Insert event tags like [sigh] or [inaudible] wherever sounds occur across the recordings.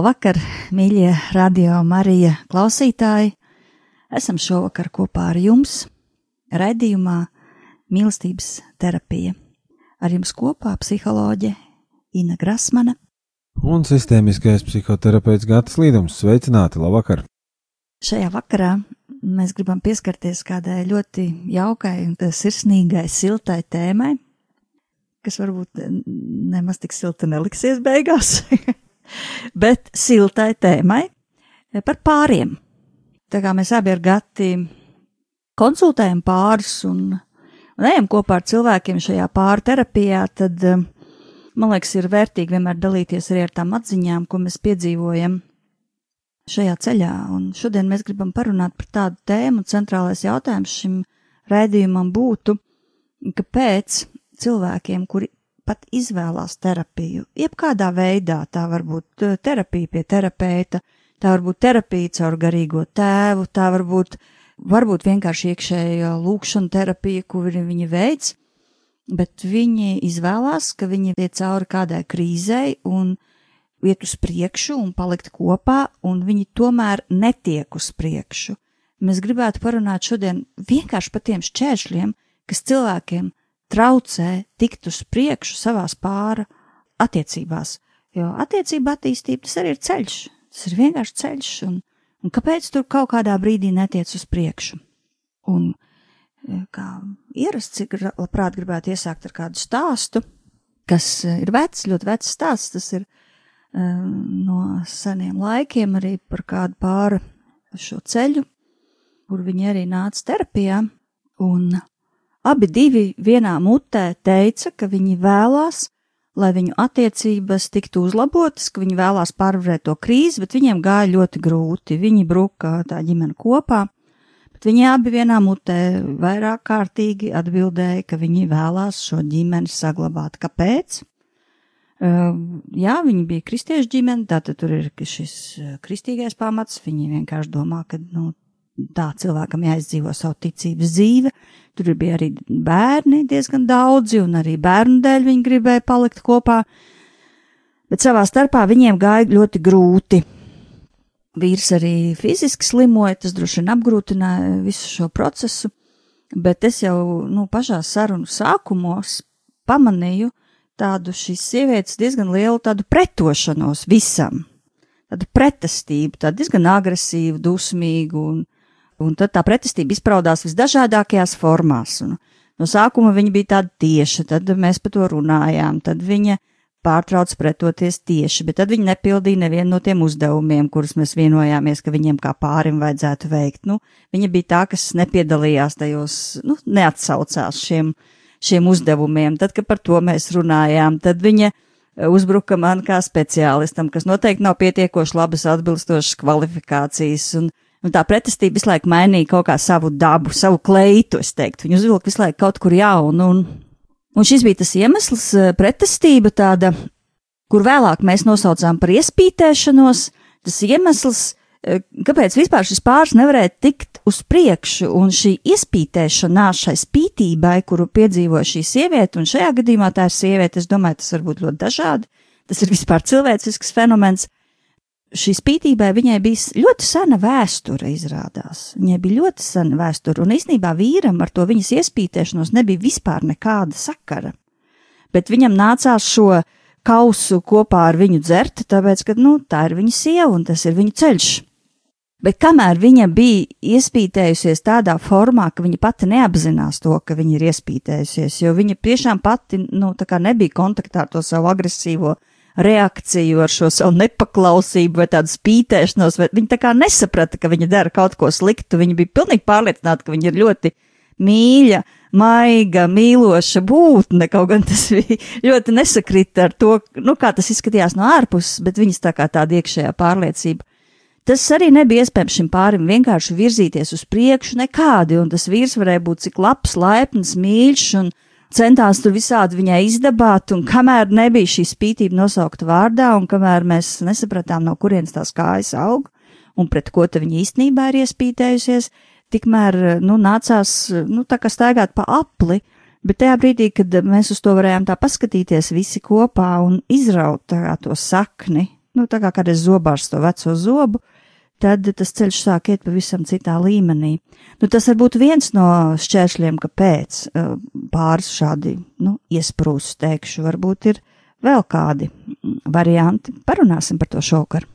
Labvakar, mīļie radio Marija klausītāji! Esam šovakar kopā ar jums raidījumā Mīlestības terapija. Ar jums kopā psiholoģe Ina Grasmana un sistēmiskais psihoterapeits Gatis Līdums. Sveicināti, labvakar! Šajā vakarā mēs gribam pieskarties kādai ļoti jaukai, sirsnīgai, siltai tēmai, kas varbūt nemaz tik silta neliksies beigās. [laughs] bet siltai tēmai par pāriem. Tā kā mēs abi ar Gati konsultējam pāris un, un ejam kopā ar cilvēkiem šajā pārterapijā, tad man liekas, ir vērtīgi vienmēr dalīties arī ar tām atziņām, ko mēs piedzīvojam šajā ceļā. Un šodien mēs gribam parunāt par tādu tēmu, un centrālais jautājums šim raidījumam būtu, kāpēc cilvēkiem, kuri pat izvēlās terapiju. Jebkādā veidā tā var būt eh, terapija pie terapeita, tā var būt terapija caur garīgo tēvu, tā var būt, varbūt vienkārši iekšēja lūkšana terapija, ko viņi veids, bet viņi izvēlās, ka viņi iet cauri kādai krīzei un iet uz priekšu un palikt kopā, un viņi tomēr netiek uz priekšu. Mēs gribētu parunāt šodien vienkārši par tiem šķēršļiem, kas cilvēkiem traucē tikt uz priekšu savās pāra attiecībās. Jo attiecība attīstība tas arī ir ceļš, tas ir vienkārši ceļš, un, un kāpēc tur kaut kādā brīdī netiec uz priekšu? Un, e, kā ierasts, cik labprāt gribētu iesākt ar kādu stāstu, kas e, ir vecs, ļoti vecs stāsts, tas ir um, no seniem laikiem arī par kādu pāri šo ceļu, kur viņi arī nāca terapijā, un Abi divi vienā mutē teica, ka viņi vēlās, lai viņu attiecības tiktu uzlabotas, ka viņi vēlās pārvarēt to krīzi, bet viņiem gāja ļoti grūti. Viņi bruka tā ģimene kopā, bet viņi abi vienā mutē vairāk kārtīgi atbildēja, ka viņi vēlās šo ģimeni saglabāt. Kāpēc? Uh, jā, viņi bija kristiešu ģimene, tātad tur ir šis kristīgais pamats. Viņi vienkārši domā, ka nu, tā cilvēkam jāizdzīvo savu ticības dzīve. Tur bija arī bērni diezgan daudzi, un arī bērnu dēļ viņi gribēja palikt kopā. Bet savā starpā viņiem gāja ļoti grūti. Vīrs arī fiziski slimoja, tas droši vien apgrūtināja visu šo procesu, bet es jau nu, pašā sarunu sākumos pamanīju tādu šīs sievietes diezgan lielu tādu pretošanos visam, tādu pretestību, tādu diezgan agresīvu, dusmīgu un Un tad tā pretestība izpaudās visdažādākajās formās. Un no sākuma viņa bija tāda tieša, tad mēs par to runājām, tad viņa pārtrauc pretoties tieši, bet tad viņi nepildīja nevienu no tiem uzdevumiem, kurus mēs vienojāmies, ka viņiem kā pārim vajadzētu veikt. Nu, viņa bija tā, kas nepiedalījās tajos, nu, neatsaucās šiem, šiem uzdevumiem. Tad, kad par to mēs runājām, tad viņa uzbruka man kā speciālistam, kas noteikti nav pietiekoši labas atbilstošas kvalifikācijas. Un, Un tā pretestība visu laiku mainīja kaut kā savu dabu, savu kleitu, es teiktu. Viņu uzvilka visu laiku kaut kur jaunu. Un, un šis bija tas iemesls, eh, pretestība tāda, kur vēlāk mēs nosaucām par iespītēšanos, tas iemesls, eh, kāpēc vispār šis pāris nevarēja tikt uz priekšu, un šī iespītēšanās šai spītībai, kuru piedzīvoja šī sieviete, un šajā gadījumā tā ir sieviete, es domāju, tas var būt ļoti dažādi, tas ir vispār cilvēcisks fenomens, šī spītībai viņai bija ļoti sena vēsture, izrādās. Viņai bija ļoti sena vēsture, un īstenībā vīram ar to viņas iespītēšanos nebija vispār nekāda sakara. Bet viņam nācās šo kausu kopā ar viņu dzert, tāpēc, ka, nu, tā ir viņa sieva un tas ir viņa ceļš. Bet kamēr viņa bija iespītējusies tādā formā, ka viņa pati neapzinās to, ka viņa ir iespītējusies, jo viņa tiešām pati, nu, nebija kontaktā ar to savu agresīvo reakciju, ar šo savu nepaklausību vai tādu spītēšanos, vai viņa tā kā nesaprata, ka viņa dara kaut ko sliktu, viņa bija pilnīgi pārliecināta, ka viņa ir ļoti mīļa, maiga, mīloša būtne, kaut gan tas bija [laughs] ļoti nesakrita ar to, nu, kā tas izskatījās no ārpuses, bet viņas tā kā tāda iekšējā pārliecība. Tas arī nebija iespējams šim pārim vienkārši virzīties uz priekšu nekādi, un tas vīrs varēja būt cik labs, laipns, mīļš un centās tur visādi viņai izdabāt, un kamēr nebija šī spītība nosaukta vārdā, un kamēr mēs nesapratām, no kurienes tās kājas aug, un pret ko ta viņa īstenībā ir iespītējusies, tikmēr, nu, nācās, nu, tā kā staigāt pa apli, bet tajā brīdī, kad mēs uz to varējām tā paskatīties visi kopā un izraut tā to sakni, nu, tā kā kādreiz zobārs to veco zobu, tad tas ceļš sāk iet pavisam citā līmenī. Nu, tas var būt viens no šķēršļiem, kāpēc uh, pāris šādi nu, iesprūst, teikšu, varbūt ir vēl kādi varianti. Parunāsim par to šovakar.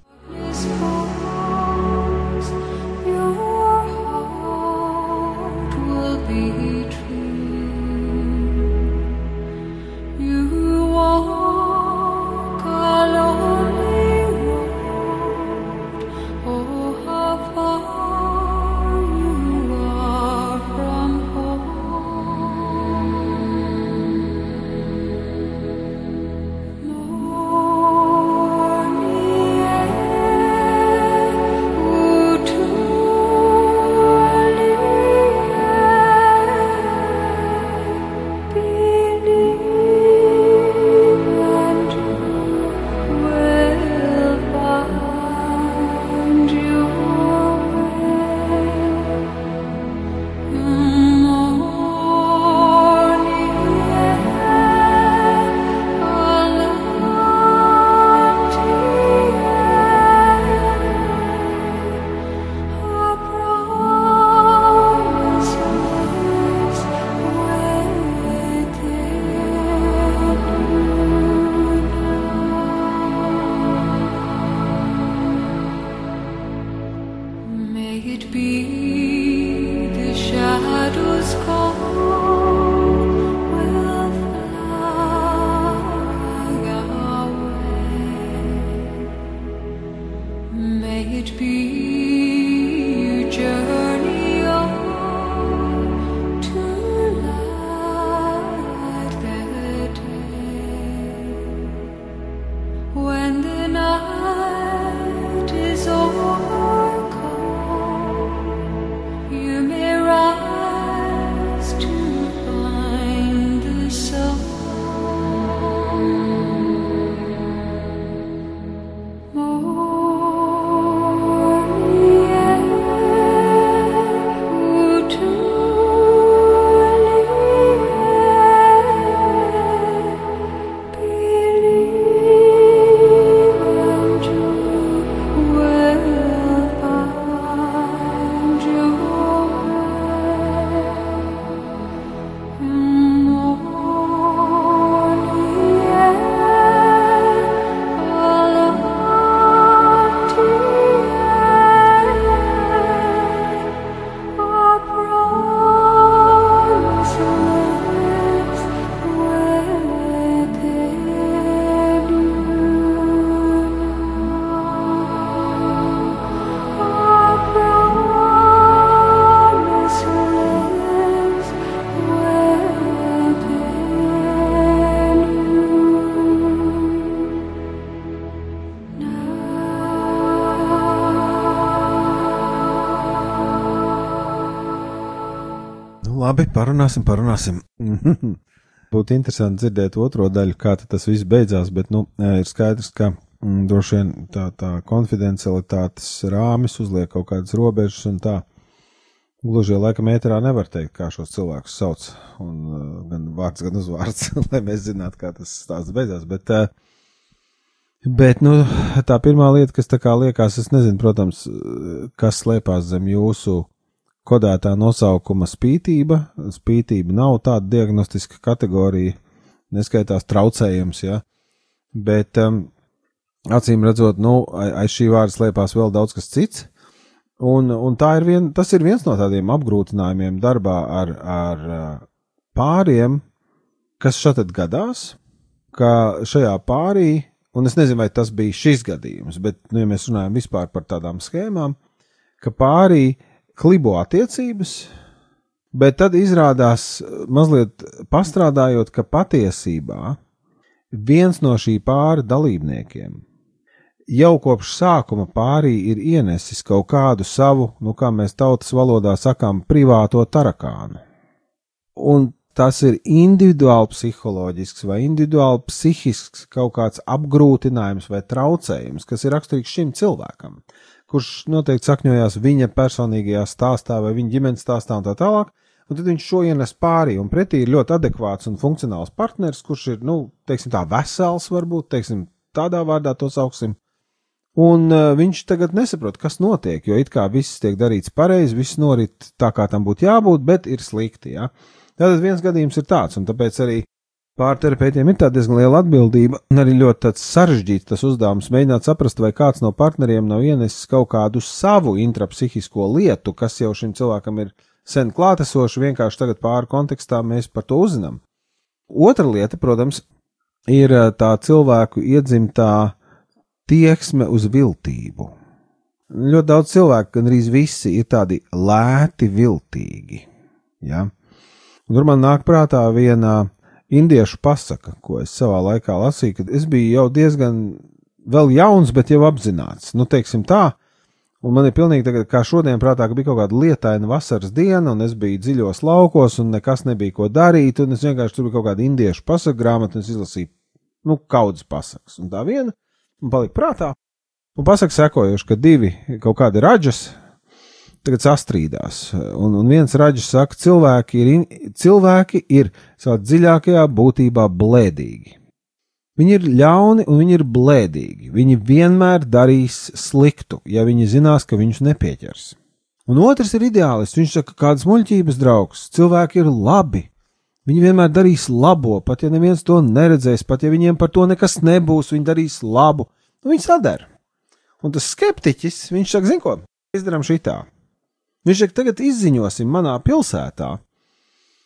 Labi, parunāsim, parunāsim. [laughs] Būtu interesanti dzirdēt otro daļu, kā tas viss beidzās, bet nu, ir skaidrs, ka mm, droši vien tā, tā konfidencialitātes rāmis uzliek kaut kādas robežas un tā. Gluži laikam ēterā nevar teikt, kā šos cilvēkus sauc, un uh, gan vārds, gan uzvārds, [laughs] lai mēs zinātu, kā tas stāsts beidzās. Bet uh, Bet, nu, tā pirmā lieta, kas tā kā liekas, es nezinu, protams, kas slēpās zem jūsu kodētā nosaukuma spītība. Spītība nav tāda diagnostiska kategorija, neskaitās traucējums, ja. Bet, um, acīm redzot, nu, aiz šī vārda slēpās vēl daudz kas cits. Un, un ir vien, tas ir viens no tādiem apgrūtinājumiem darbā ar, ar pāriem, kas šādi gadās, ka šajā pārī un es nezinu, vai tas bija šis gadījums, bet, nu, ja mēs runājam vispār par tādām schēmām, ka pārī klibo attiecības, bet tad izrādās, mazliet pastrādājot, ka patiesībā viens no šī pāra dalībniekiem jau kopš sākuma pārī ir ienesis kaut kādu savu, nu, kā mēs tautas valodā sakām, privāto tarakānu. Un tas ir individuāli psiholoģisks vai individuāli psihisks kaut kāds apgrūtinājums vai traucējums, kas ir raksturīgs šim cilvēkam, kurš noteikti sakņojās viņa personīgajā stāstā vai viņa ģimenes stāstā un tā tālāk. Un tad viņš šo ienes pāri, un pretī ir ļoti adekvāts un funkcionāls partneris, kurš ir, nu, teiksim, tā vesels, varbūt, teiksim, tādā vārdā to sauksim. Un uh, viņš tagad nesaprot, kas notiek, jo it kā viss tiek darīts pareizi, viss norit tā, kā tam būtu jābūt, bet ir slikti. Ja? Tātad viens gadījums ir tāds, un tāpēc arī pārterapeitiem ir diezgan liela atbildība, un arī ļoti sarežģīts tas uzdevums mēģināt saprast, vai kāds no partneriem nav ienesis kaut kādu savu intrapsihisko lietu, kas jau šim cilvēkam ir sen klātesoši, vienkārši tagad pāri kontekstā mēs par to uzzinām. Otra lieta, protams, ir eh, tā cilvēku iedzimtā tieksme uz viltību. Ļoti daudz cilvēku, gan arī visi, ir tādi lēti viltīgi. Ja? Un tur man nāk prātā viena indiešu pasaka, ko es savā laikā lasīju, kad es biju jau diezgan vēl jauns, bet jau apzināts. Nu, teiksim tā, un man ir pilnīgi tagad, kā šodien prātā, ka bija kaut kāda lietaina vasaras diena, un es biju dziļos laukos, un nekas nebija ko darīt, un es vienkārši tur bija kaut kāda indiešu pasaka grāmata, un es izlasīju, nu, kaudzes pasakas. Un tā viena man palika prātā, un pasaka sekojuši, ka divi kaut kādi raģas, tagad sastrīdās. Un, un viens raģis saka, cilvēki ir, cilvēki ir savā dziļākajā būtībā blēdīgi. Viņi ir ļauni un viņi ir blēdīgi. Viņi vienmēr darīs sliktu, ja viņi zinās, ka viņus nepieķers. Un otrs ir ideālists. Viņš saka, kādas muļķības draugs, cilvēki ir labi. Viņi vienmēr darīs labo, pat ja neviens to neredzēs, pat ja viņiem par to nekas nebūs, viņi darīs labu. Un viņi sadara. Un tas skeptiķis, viņš saka, zin ko, izdarām šitā. Viņš saka, tagad izziņosim manā pilsētā,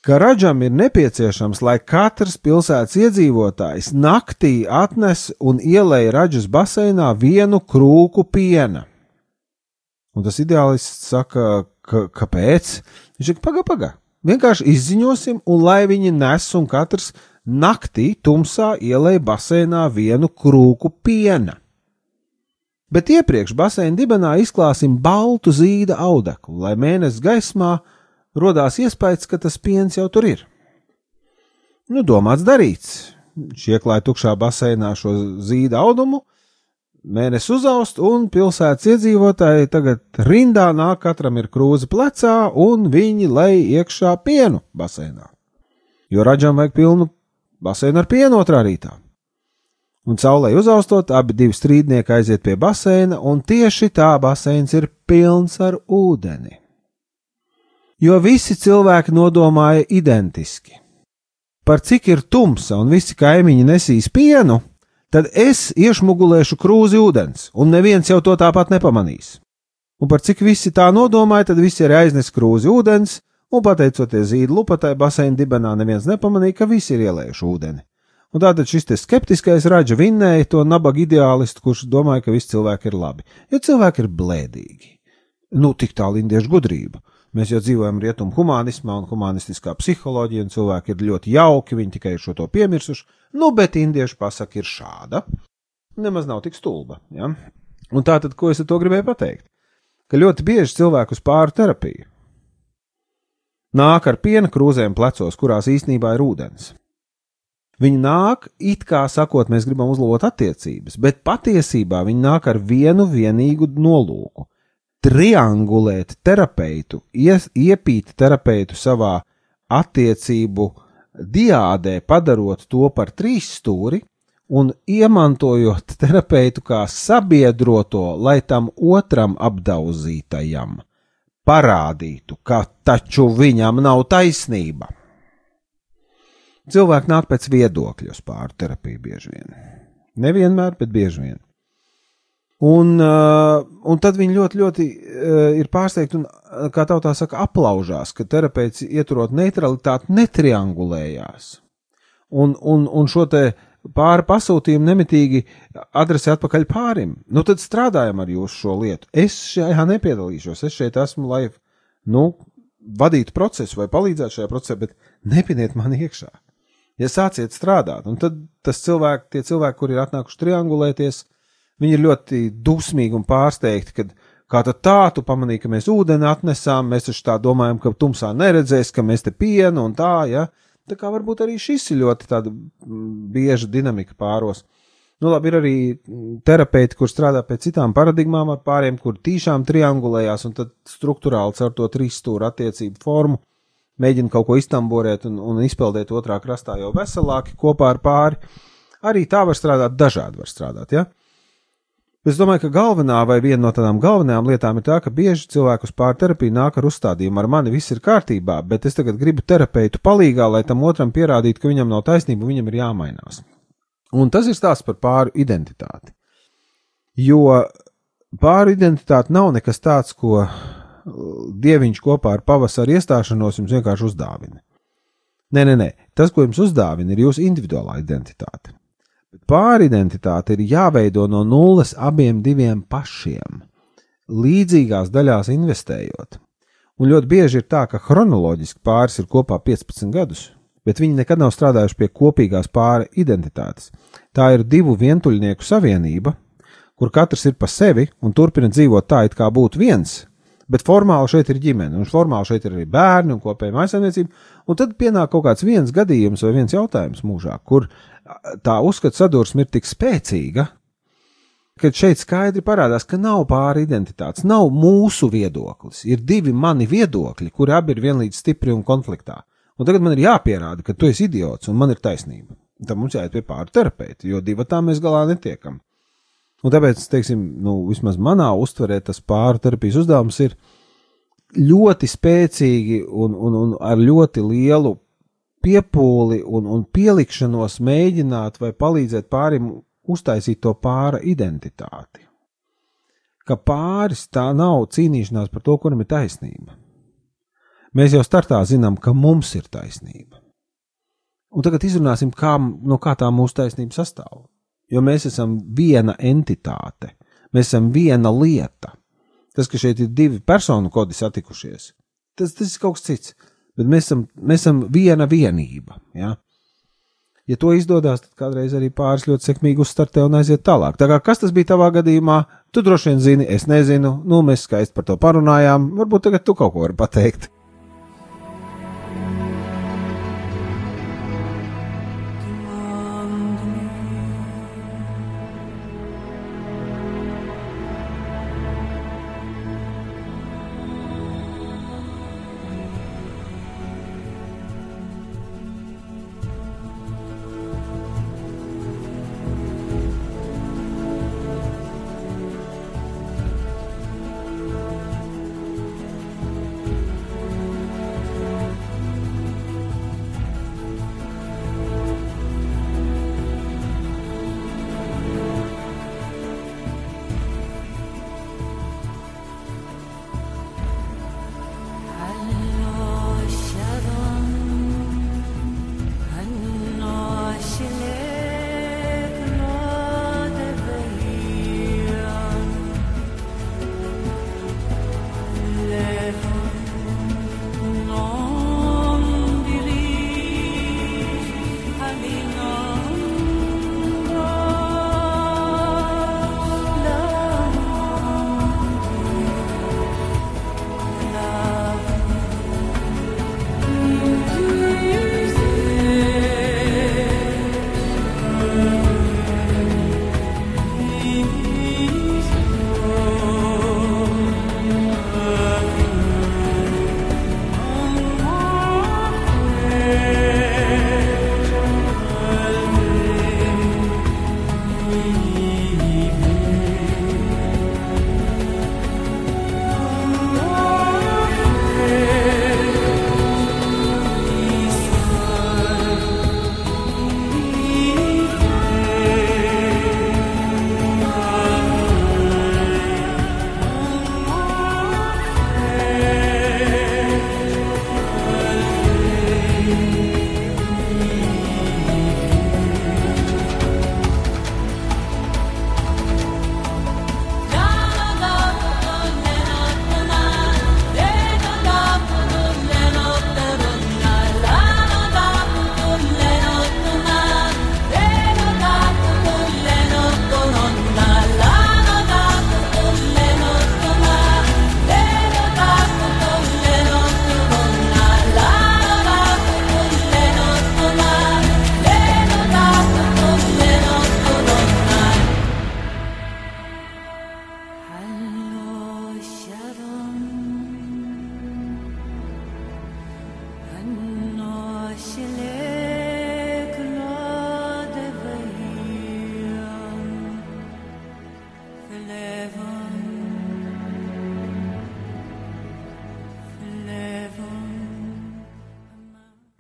ka ražam ir nepieciešams, lai katrs pilsētas iedzīvotājs naktī atnes un ielēj ražas baseinā vienu krūku piena. Un tas ideālists saka, ka, kāpēc? Viņš saka, paga, paga. Vienkārši izziņosim, un lai viņi nes un katrs naktī tumsā ielēj baseinā vienu krūku piena bet iepriekš baseina dibenā izklāsim baltu zīda audeklu, lai mēnesis gaismā rodās iespējas, ka tas piens jau tur ir. Nu, domāts darīts. Šieklāja tukšā baseinā šo zīda audumu, mēnesis uzaust, un pilsētas iedzīvotāji tagad rindā nāk, katram ir krūze plecā, un viņi lej iekšā pienu baseinā. Jo ražam vajag pilnu baseinu ar pienu otrā rītā un saulē uzaustot, abi divi strīdnieki aiziet pie baseina, un tieši tā baseins ir pilns ar ūdeni. Jo visi cilvēki nodomāja identiski. Par cik ir tumsa un visi kaimiņi nesīs pienu, tad es iešmugulēšu krūzi ūdens, un neviens jau to tāpat nepamanīs. Un par cik visi tā nodomāja, tad visi arī aiznes krūzi ūdens, un pateicoties zīdu lupatai baseina dibenā, neviens nepamanīja, ka visi ir ielējuši ūdeni. Un tātad šis skeptiskais raģa vinnēja to nabaga ideālistu, kurš domāja, ka visi cilvēki ir labi, jo cilvēki ir blēdīgi. Nu, tik tālu indiešu gudrība. Mēs jau dzīvojam rietumu humanismā un humanistiskā psiholoģija, un cilvēki ir ļoti jauki, viņi tikai ir šo to piemirsuši. Nu, bet indiešu pasaka ir šāda. Nemaz nav tik stulba. Ja? Un tā tad, ko es ar to gribēju pateikt? Ka ļoti bieži cilvēku uz pāri terapiju nāk ar piena krūzēm plecos, kurās īstenībā ir ūdens. Viņi nāk, it kā sakot, mēs gribam uzlabot attiecības, bet patiesībā viņi nāk ar vienu vienīgu nolūku - triangulēt terapeitu, iepīt terapeitu savā attiecību diādē, padarot to par trīs stūri, un iemantojot terapeitu kā sabiedroto, lai tam otram apdauzītajam parādītu, ka taču viņam nav taisnība. Cilvēki nāk pēc viedokļa uz pārterapiju bieži vien. Nevienmēr, bet bieži vien. Un, uh, un tad viņi ļoti, ļoti uh, ir pārsteigti un, kā tautā saka, aplaužās, ka terapeits ieturot neutralitāti netriangulējās. Un, un, un šo te pāri pasūtījumu nemitīgi adresē atpakaļ pārim. Nu tad strādājam ar jūsu šo lietu. Es šajā nepiedalīšos, es šeit esmu, lai, nu, vadītu procesu vai palīdzētu šajā procesā, bet nepiniet man iekšā ja sāciet strādāt, un tad cilvēki, tie cilvēki, kuri ir atnākuši triangulēties, viņi ir ļoti dusmīgi un pārsteigti, kad kā tā, tu pamanīji, ka mēs ūdeni atnesām, mēs taču tā domājam, ka tumsā neredzēs, ka mēs te pienu un tā, ja. Tā kā varbūt arī šis ir ļoti tāda bieža dinamika pāros. Nu, labi, ir arī terapeiti, kur strādā pēc citām paradigmām ar pāriem, kur tīšām triangulējās un tad struktūrāli caur to trīs stūra attiecību formu mēģina kaut ko iztamborēt un, un izpeldēt otrā krastā jau veselāki kopā ar pāri. Arī tā var strādāt, dažādi var strādāt. Ja? Es domāju, ka galvenā vai viena no tādām galvenajām lietām ir tā, ka bieži cilvēku uz pārterapiju nāk ar uzstādījumu, ar mani viss ir kārtībā, bet es tagad gribu terapeitu palīgā, lai tam otram pierādītu, ka viņam nav taisnība, viņam ir jāmainās. Un tas ir stāsts par pāru identitāti. Jo pāru identitāte nav nekas tāds, ko dieviņš kopā ar pavasara iestāšanos jums vienkārši uzdāvina. Nē, nē, nē, tas, ko jums uzdāvina, ir jūsu individuālā identitāte. Bet pāridentitāte ir jāveido no nulles abiem diviem pašiem, līdzīgās daļās investējot. Un ļoti bieži ir tā, ka chronoloģiski pāris ir kopā 15 gadus, bet viņi nekad nav strādājuši pie kopīgās pāri identitātes. Tā ir divu vientuļnieku savienība, kur katrs ir pa sevi un turpina dzīvot tā, it kā būtu viens, bet formāli šeit ir ģimene, un formāli šeit ir arī bērni un kopēja maisaimniecība. Un tad pienāk kaut kāds viens gadījums vai viens jautājums mūžā, kur tā uzskata sadursme ir tik spēcīga, ka šeit skaidri parādās, ka nav pāri identitātes, nav mūsu viedoklis. Ir divi mani viedokļi, kuri abi ir vienlīdz stipri un konfliktā. Un tagad man ir jāpierāda, ka tu esi idiots un man ir taisnība. Tad mums jāiet pie pāri terapeita, jo divi tā mēs galā netiekam. Un tāpēc, teiksim, nu, vismaz manā uztverē tas pāri terapijas uzdevums ir ļoti spēcīgi un, un, un ar ļoti lielu piepūli un, un pielikšanos mēģināt vai palīdzēt pārim uztaisīt to pāra identitāti. Ka pāris tā nav cīnīšanās par to, kuram ir taisnība. Mēs jau startā zinām, ka mums ir taisnība. Un tagad izrunāsim, kā, no kā tā mūsu taisnība sastāv jo mēs esam viena entitāte, mēs esam viena lieta. Tas, ka šeit ir divi personu kodi satikušies, tas, tas ir kaut kas cits, bet mēs esam, mēs esam viena vienība. Ja? ja to izdodas, tad kādreiz arī pāris ļoti sekmīgi uzstartē un aiziet tālāk. Tā kā kas tas bija tavā gadījumā, tu droši vien zini, es nezinu, nu mēs skaisti par to parunājām, varbūt tagad tu kaut ko vari pateikt.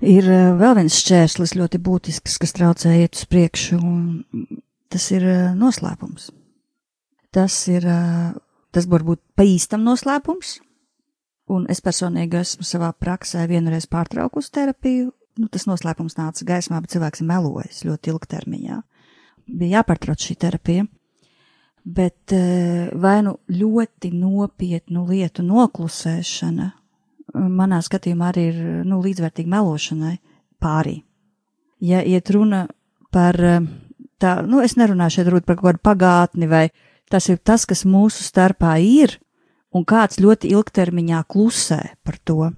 Ir uh, vēl viens šķērslis ļoti būtisks, kas traucē iet uz priekšu, un tas ir uh, noslēpums. Tas ir, uh, tas var būt pa īstam noslēpums, un es personīgi esmu savā praksē vienreiz pārtraukusi terapiju. Nu, tas noslēpums nāca gaismā, bet cilvēks ir melojis ļoti ilgtermiņā. Bija jāpārtrauc šī terapija bet vai nu ļoti nopietnu lietu noklusēšana, manā skatījumā arī ir nu, līdzvērtīga melošanai pārī. Ja iet runa par tā, nu, es nerunāšu šeit par kaut kādu pagātni, vai tas ir tas, kas mūsu starpā ir, un kāds ļoti ilgtermiņā klusē par to.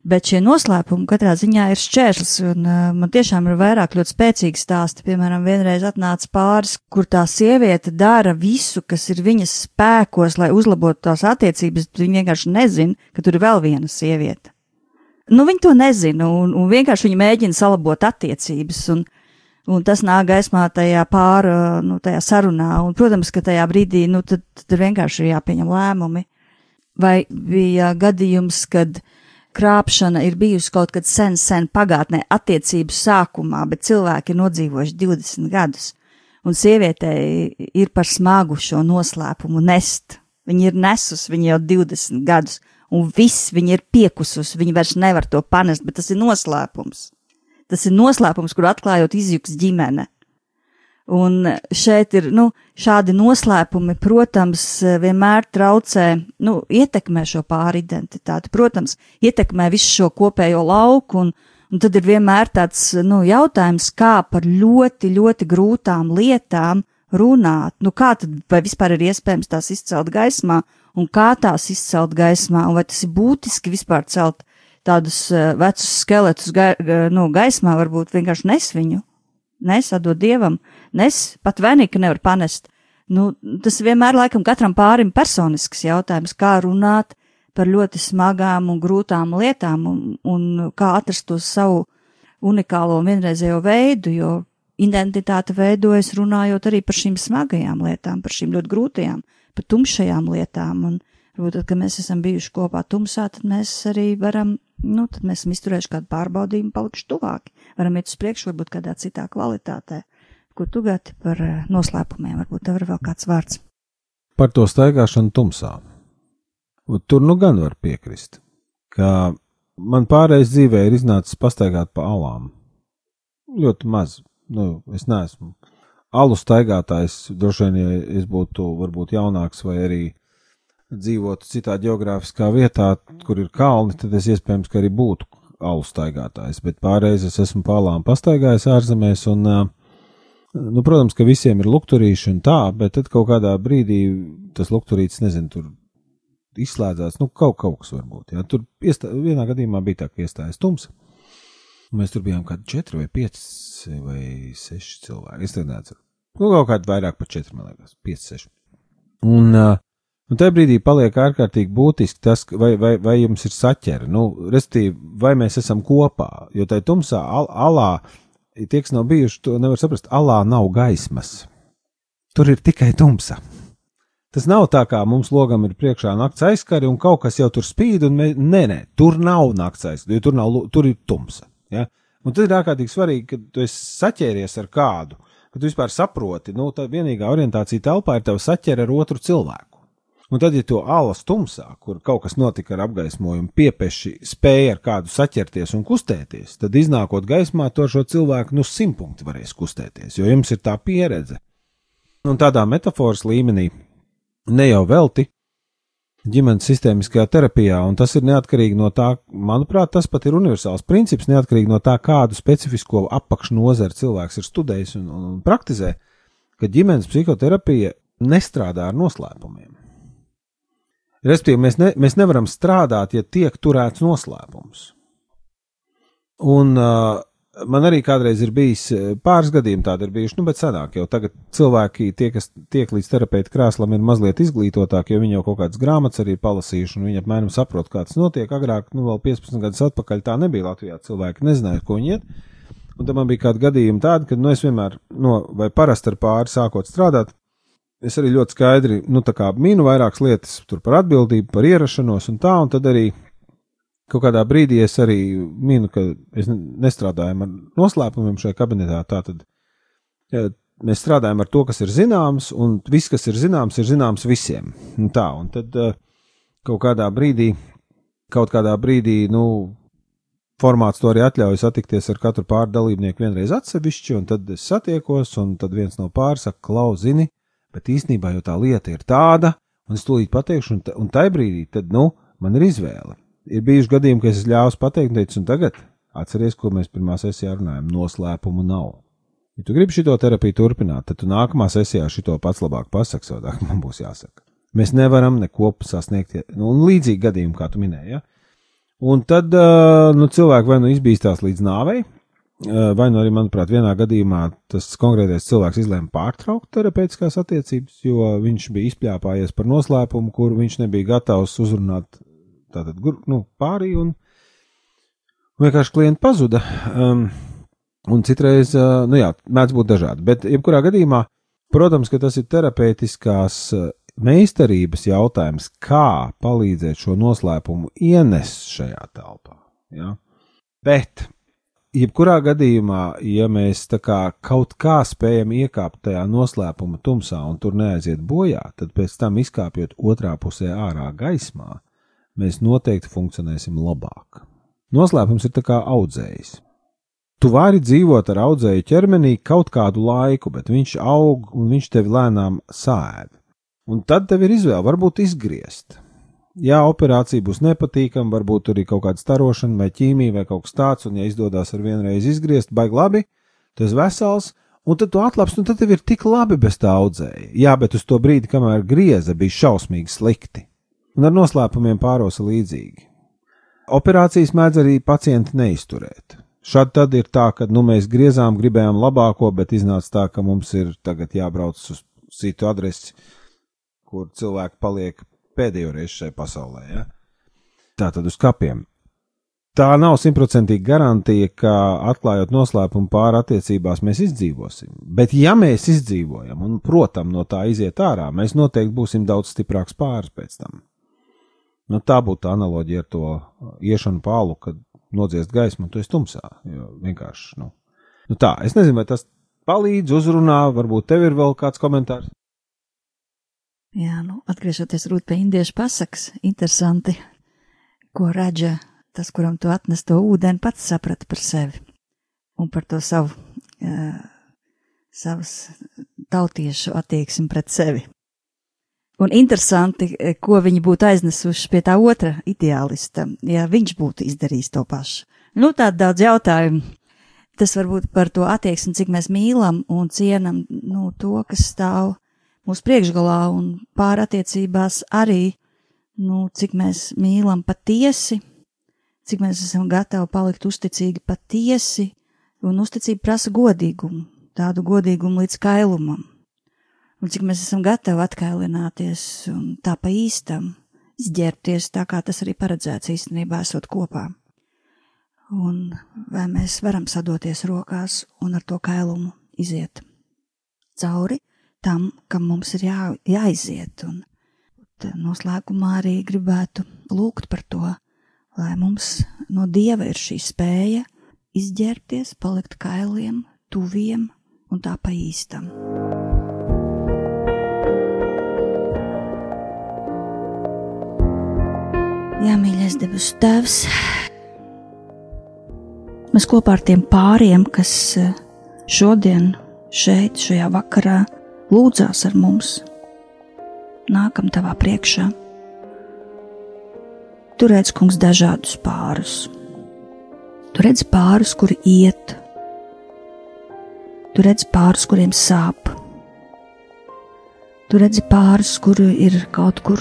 Bet šie noslēpumi katrā ziņā ir šķērslis, un uh, man tiešām ir vairāk ļoti spēcīgi stāsti. Piemēram, vienreiz atnāca pāris, kur tā sieviete dara visu, kas ir viņas spēkos, lai uzlabotu tās attiecības, bet viņa vienkārši nezina, ka tur ir vēl viena sieviete. Nu, viņi to nezina, un, un vienkārši viņi mēģina salabot attiecības, un, un tas nāk gaismā tajā pāri, nu, tajā sarunā, un, protams, ka tajā brīdī, nu, tad, tad vienkārši ir jāpieņem lēmumi. Vai bija gadījums, kad krāpšana ir bijusi kaut kad sen, sen pagātnē, attiecību sākumā, bet cilvēki ir nodzīvojuši 20 gadus, un sievietei ir par smagu šo noslēpumu nest. Viņa ir nesus, viņa jau 20 gadus, un viss viņa ir piekusus, viņa vairs nevar to panest, bet tas ir noslēpums. Tas ir noslēpums, kur atklājot izjuks ģimene. Un šeit ir, nu, šādi noslēpumi, protams, vienmēr traucē, nu, ietekmē šo pāridentitāti, protams, ietekmē visu šo kopējo lauku, un, un tad ir vienmēr tāds, nu, jautājums, kā par ļoti, ļoti grūtām lietām runāt, nu, kā tad, vai vispār ir iespējams tās izcelt gaismā, un kā tās izcelt gaismā, un vai tas ir būtiski vispār celt tādus uh, vecus skeletus ga, nu, gaismā, varbūt vienkārši nes viņu nes, atdod dievam, nes, pat vēnīgi nevar panest. Nu, tas vienmēr laikam katram pārim personisks jautājums, kā runāt par ļoti smagām un grūtām lietām un, un kā atrast to savu unikālo un vienreizējo veidu, jo identitāte veidojas runājot arī par šīm smagajām lietām, par šīm ļoti grūtajām, par tumšajām lietām. Un, varbūt, kad mēs esam bijuši kopā tumsā, tad mēs arī varam nu, tad mēs esam izturējuši kādu pārbaudījumu, palikuši tuvāki. Varam iet uz priekšu, varbūt kādā citā kvalitātē. Ko tu gati par eh, noslēpumiem, varbūt tev ir vēl kāds vārds. Par to staigāšanu tumsā. Tur nu gan var piekrist, ka man pārējais dzīvē ir iznācis pastaigāt pa alām. Ļoti maz. Nu, es neesmu alu staigātājs. Droši vien, ja es būtu varbūt jaunāks vai arī dzīvotu citā geogrāfiskā vietā, kur ir kalni, tad es iespējams, ka arī būtu alu staigātājs. Bet pārreiz es esmu pārlām pastaigājis ārzemēs, un, nu, protams, ka visiem ir lukturīši un tā, bet tad kaut kādā brīdī tas lukturītis, nezinu, tur izslēdzās, nu, kaut, kaut kas varbūt. Jā. Tur iestā, vienā gadījumā bija tā, ka iestājas tums. Mēs tur bijām kādi četri vai pieci vai seši cilvēki. Es neatceros. Nu, kaut kādi vairāk par četri, man liekas, pieci, seši. Un uh, Un tajā brīdī paliek ārkārtīgi būtiski tas, vai, vai, vai jums ir saķere, nu, respektīvi, vai mēs esam kopā. Jo tajā tumsā, al, alā, tie, kas nav bijuši, to nevar saprast, alā nav gaismas. Tur ir tikai tumsa. Tas nav tā, kā mums logam ir priekšā nakts aizskari un kaut kas jau tur spīd, un mēs, nē, nē, tur nav nakts aizskari, jo tur, nav, tur ir tumsa. Ja? Un tad ir ārkārtīgi svarīgi, ka tu esi saķēries ar kādu, ka tu vispār saproti, nu, tā vienīgā orientācija telpā ir tava saķere ar otru cilvēku. Un tad, ja to alas tumsā, kur kaut kas notika ar apgaismojumu, piepeši spēja ar kādu saķerties un kustēties, tad iznākot gaismā, to šo cilvēku nu simtpunkti varēs kustēties, jo jums ir tā pieredze. Un tādā metafors līmenī ne jau velti ģimenes sistēmiskajā terapijā, un tas ir neatkarīgi no tā, manuprāt, tas pat ir universāls princips, neatkarīgi no tā, kādu specifisko apakšnodari cilvēks ir studējis un, un praktizē, ka ģimenes psihoterapija nestrādā ar noslēpumiem. Respektīvi, mēs, ne, mēs nevaram strādāt, ja tiek turēts noslēpums. Un uh, man arī kādreiz ir bijis pāris gadījumi tādi ir bijuši, nu, bet senāk jau tagad cilvēki, tie, kas tiek līdz terapeita krēslam, ir mazliet izglītotāki, jo viņi jau kaut kādas grāmatas arī ir palasījuši, un viņi apmēram saprot, kā tas notiek. Agrāk, nu, vēl 15 gadus atpakaļ tā nebija Latvijā. Cilvēki nezināja, ko viņi iet. Un tad man bija kādi gadījumi tādi, ka, nu, es vienmēr, no, vai parasti ar pāri sākot strādāt, es arī ļoti skaidri, nu, mīnu vairākas lietas par atbildību, par ierašanos un tā, un tad arī kaut kādā brīdī es arī minu, ka es nestrādāju ar noslēpumiem šajā kabinetā. Tātad ja, mēs strādājam ar to, kas ir zināms, un viss, kas ir zināms, ir zināms visiem. Un tā, un tad uh, kaut kādā brīdī, kaut kādā brīdī, nu, formāts to arī atļauj satikties ar katru pārdalībnieku vienreiz atsevišķi, un tad es satiekos, un tad viens no pāris saka, klauzini, bet īstenībā jau tā lieta ir tāda, un es tūlīt pateikšu, un, un tajā brīdī, tad, nu, man ir izvēle. Ir bijuši gadījumi, kad es ļāvu pateikt, teicu, un tagad atceries, ko mēs pirmā sesijā runājam, noslēpumu nav. Ja tu gribi šo terapiju turpināt, tad tu nākamā sesijā šito pats labāk pasaki, savādāk [laughs] man būs jāsaka. Mēs nevaram neko sasniegt, nu, un līdzīgi gadījumi, kā tu minēji. Ja? Un tad nu, cilvēki vai nu izbīstās līdz nāvei, vai nu arī, manuprāt, vienā gadījumā tas konkrētais cilvēks izlēma pārtraukt terapeitiskās attiecības, jo viņš bija izpļāpājies par noslēpumu, kuru viņš nebija gatavs uzrunāt tātad, nu, pārī, un vienkārši klienti pazuda. Um, un citreiz, uh, nu jā, mēdz būt dažādi, bet jebkurā gadījumā, protams, ka tas ir terapeitiskās meistarības jautājums, kā palīdzēt šo noslēpumu ienest šajā telpā. Ja? Bet, jebkurā gadījumā, ja mēs kā kaut kā spējam iekāpt tajā noslēpuma tumsā un tur neaiziet bojā, tad pēc tam izkāpjot otrā pusē ārā gaismā, mēs noteikti funkcionēsim labāk. Noslēpums ir kā audzējs. Tu vari dzīvot ar audzēju ķermenī kaut kādu laiku, bet viņš aug un viņš tevi lēnām sēž. Un tad tev ir izvēle, varbūt izgriezt. Jā, operācija būs nepatīkama, varbūt tur ir kaut kāda starošana vai ķīmija vai kaut kas tāds, un ja izdodas ar vienreiz izgriezt, baigi labi, esi vesels, un tad tu atlapsi, un tad tev ir tik labi bez tā audzēja. Jā, bet uz to brīdi, kamēr grieza, bija šausmīgi slikti. Un ar noslēpumiem pārosa līdzīgi. Operācijas mēdz arī pacienti neizturēt. Šad tad ir tā, ka nu, mēs griezām, gribējām labāko, bet iznāca tā, ka mums ir tagad jābrauc uz citu adresi, kur cilvēki paliek pēdējo reizi šajā pasaulē. Ja? Tā tad uz kapiem. Tā nav simtprocentīgi garantija, ka atklājot noslēpumu pāri attiecībās, mēs izdzīvosim. Bet, ja mēs izdzīvojam un, protams, no tā iziet ārā, mēs noteikti būsim daudz stiprāks pāris pēc tam. Nu, tā būtu analoģija ar to iešanu pālu, kad nodziest gaismu, un tu esi tumsā. Vienkārši, nu. nu tā, es nezinu, vai tas palīdz, uzrunā, varbūt tev ir vēl kāds komentārs. Jā, nu, atgriežoties rūt pie indiešu pasakas, interesanti, ko raģa tas, kuram tu atnes to ūdeni, pats saprata par sevi un par to savu, uh, savas tautiešu attieksmi pret sevi. Un interesanti, ko viņi būtu aiznesuši pie tā otra ideālista, ja viņš būtu izdarījis to pašu. Nu, tāda daudz jautājumu. Tas varbūt par to attieksmi, cik mēs mīlam un cienam, nu, to, kas stāv mūsu priekšgalā un pārattiecībās arī, nu, cik mēs mīlam patiesi, cik mēs esam gatavi palikt uzticīgi patiesi, un uzticība prasa godīgumu, tādu godīgumu līdz kailumam, un cik mēs esam gatavi atkailināties un tā pa īstam izģērbties tā, kā tas arī paredzēts īstenībā esot kopā. Un vai mēs varam sadoties rokās un ar to kailumu iziet cauri, tam, kam mums ir jā, jāiziet. Un noslēgumā arī gribētu lūgt par to, lai mums no dieva ir šī spēja izģērbties, palikt kailiem, tuviem un tā pa īstam. Jā, mīļais debesu Tēvs, mēs kopā ar tiem pāriem, kas eh, šodien, šeit, šajā vakarā, lūdzās ar mums. Nākam tavā priekšā. Tu redz, kungs, dažādus pārus. Tu redz pārus, kuri iet, tu redz pārus, kuriem sāp. Tu redzi pārus, kuri ir kaut kur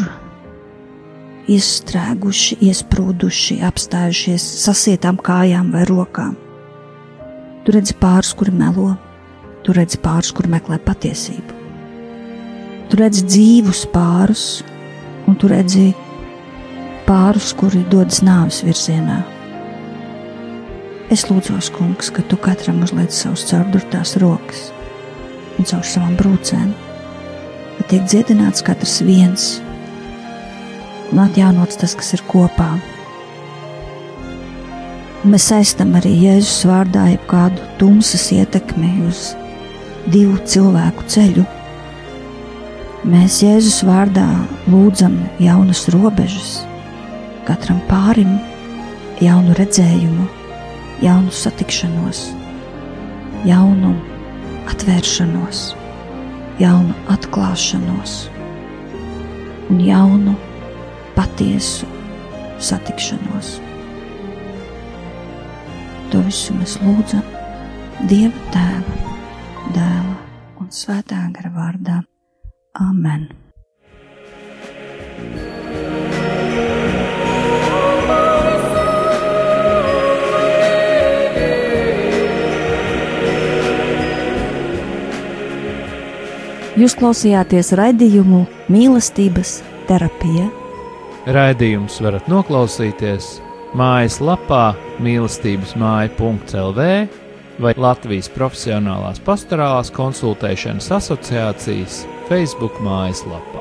iestrēguši, iesprūduši, apstājušies sasietām kājām vai rokām. Tu redzi pārus, kuri melo, tu redzi pārus, kuri meklē patiesību. Tu redzi dzīvus pārus, un tu redzi pārus, kuri dodas nāves virzienā. Es lūdzu, kungs, ka tu katram uzliec savus caurdurtās rokas un caur savām brūcēm, lai tiek dziedināts katrs viens un atjaunots tas, kas ir kopā. Mēs saistam arī Jēzus vārdā jebkādu tumsas ietekmi uz divu cilvēku ceļu. Mēs Jēzus vārdā lūdzam jaunas robežas, katram pārim jaunu redzējumu, jaunu satikšanos, jaunu atvēršanos, jaunu atklāšanos un jaunu patiesu satikšanos. To visu mēs lūdzam Dieva Tēva, Dēla un Svētā gara vārdā. Amen! Jūs klausījāties raidījumu mīlestības terapija. Raidījums varat noklausīties mājaslapā mīlestības māja.lv vai Latvijas Profesionālās pastorālās konsultēšanas asociācijas Facebook mājaslapā.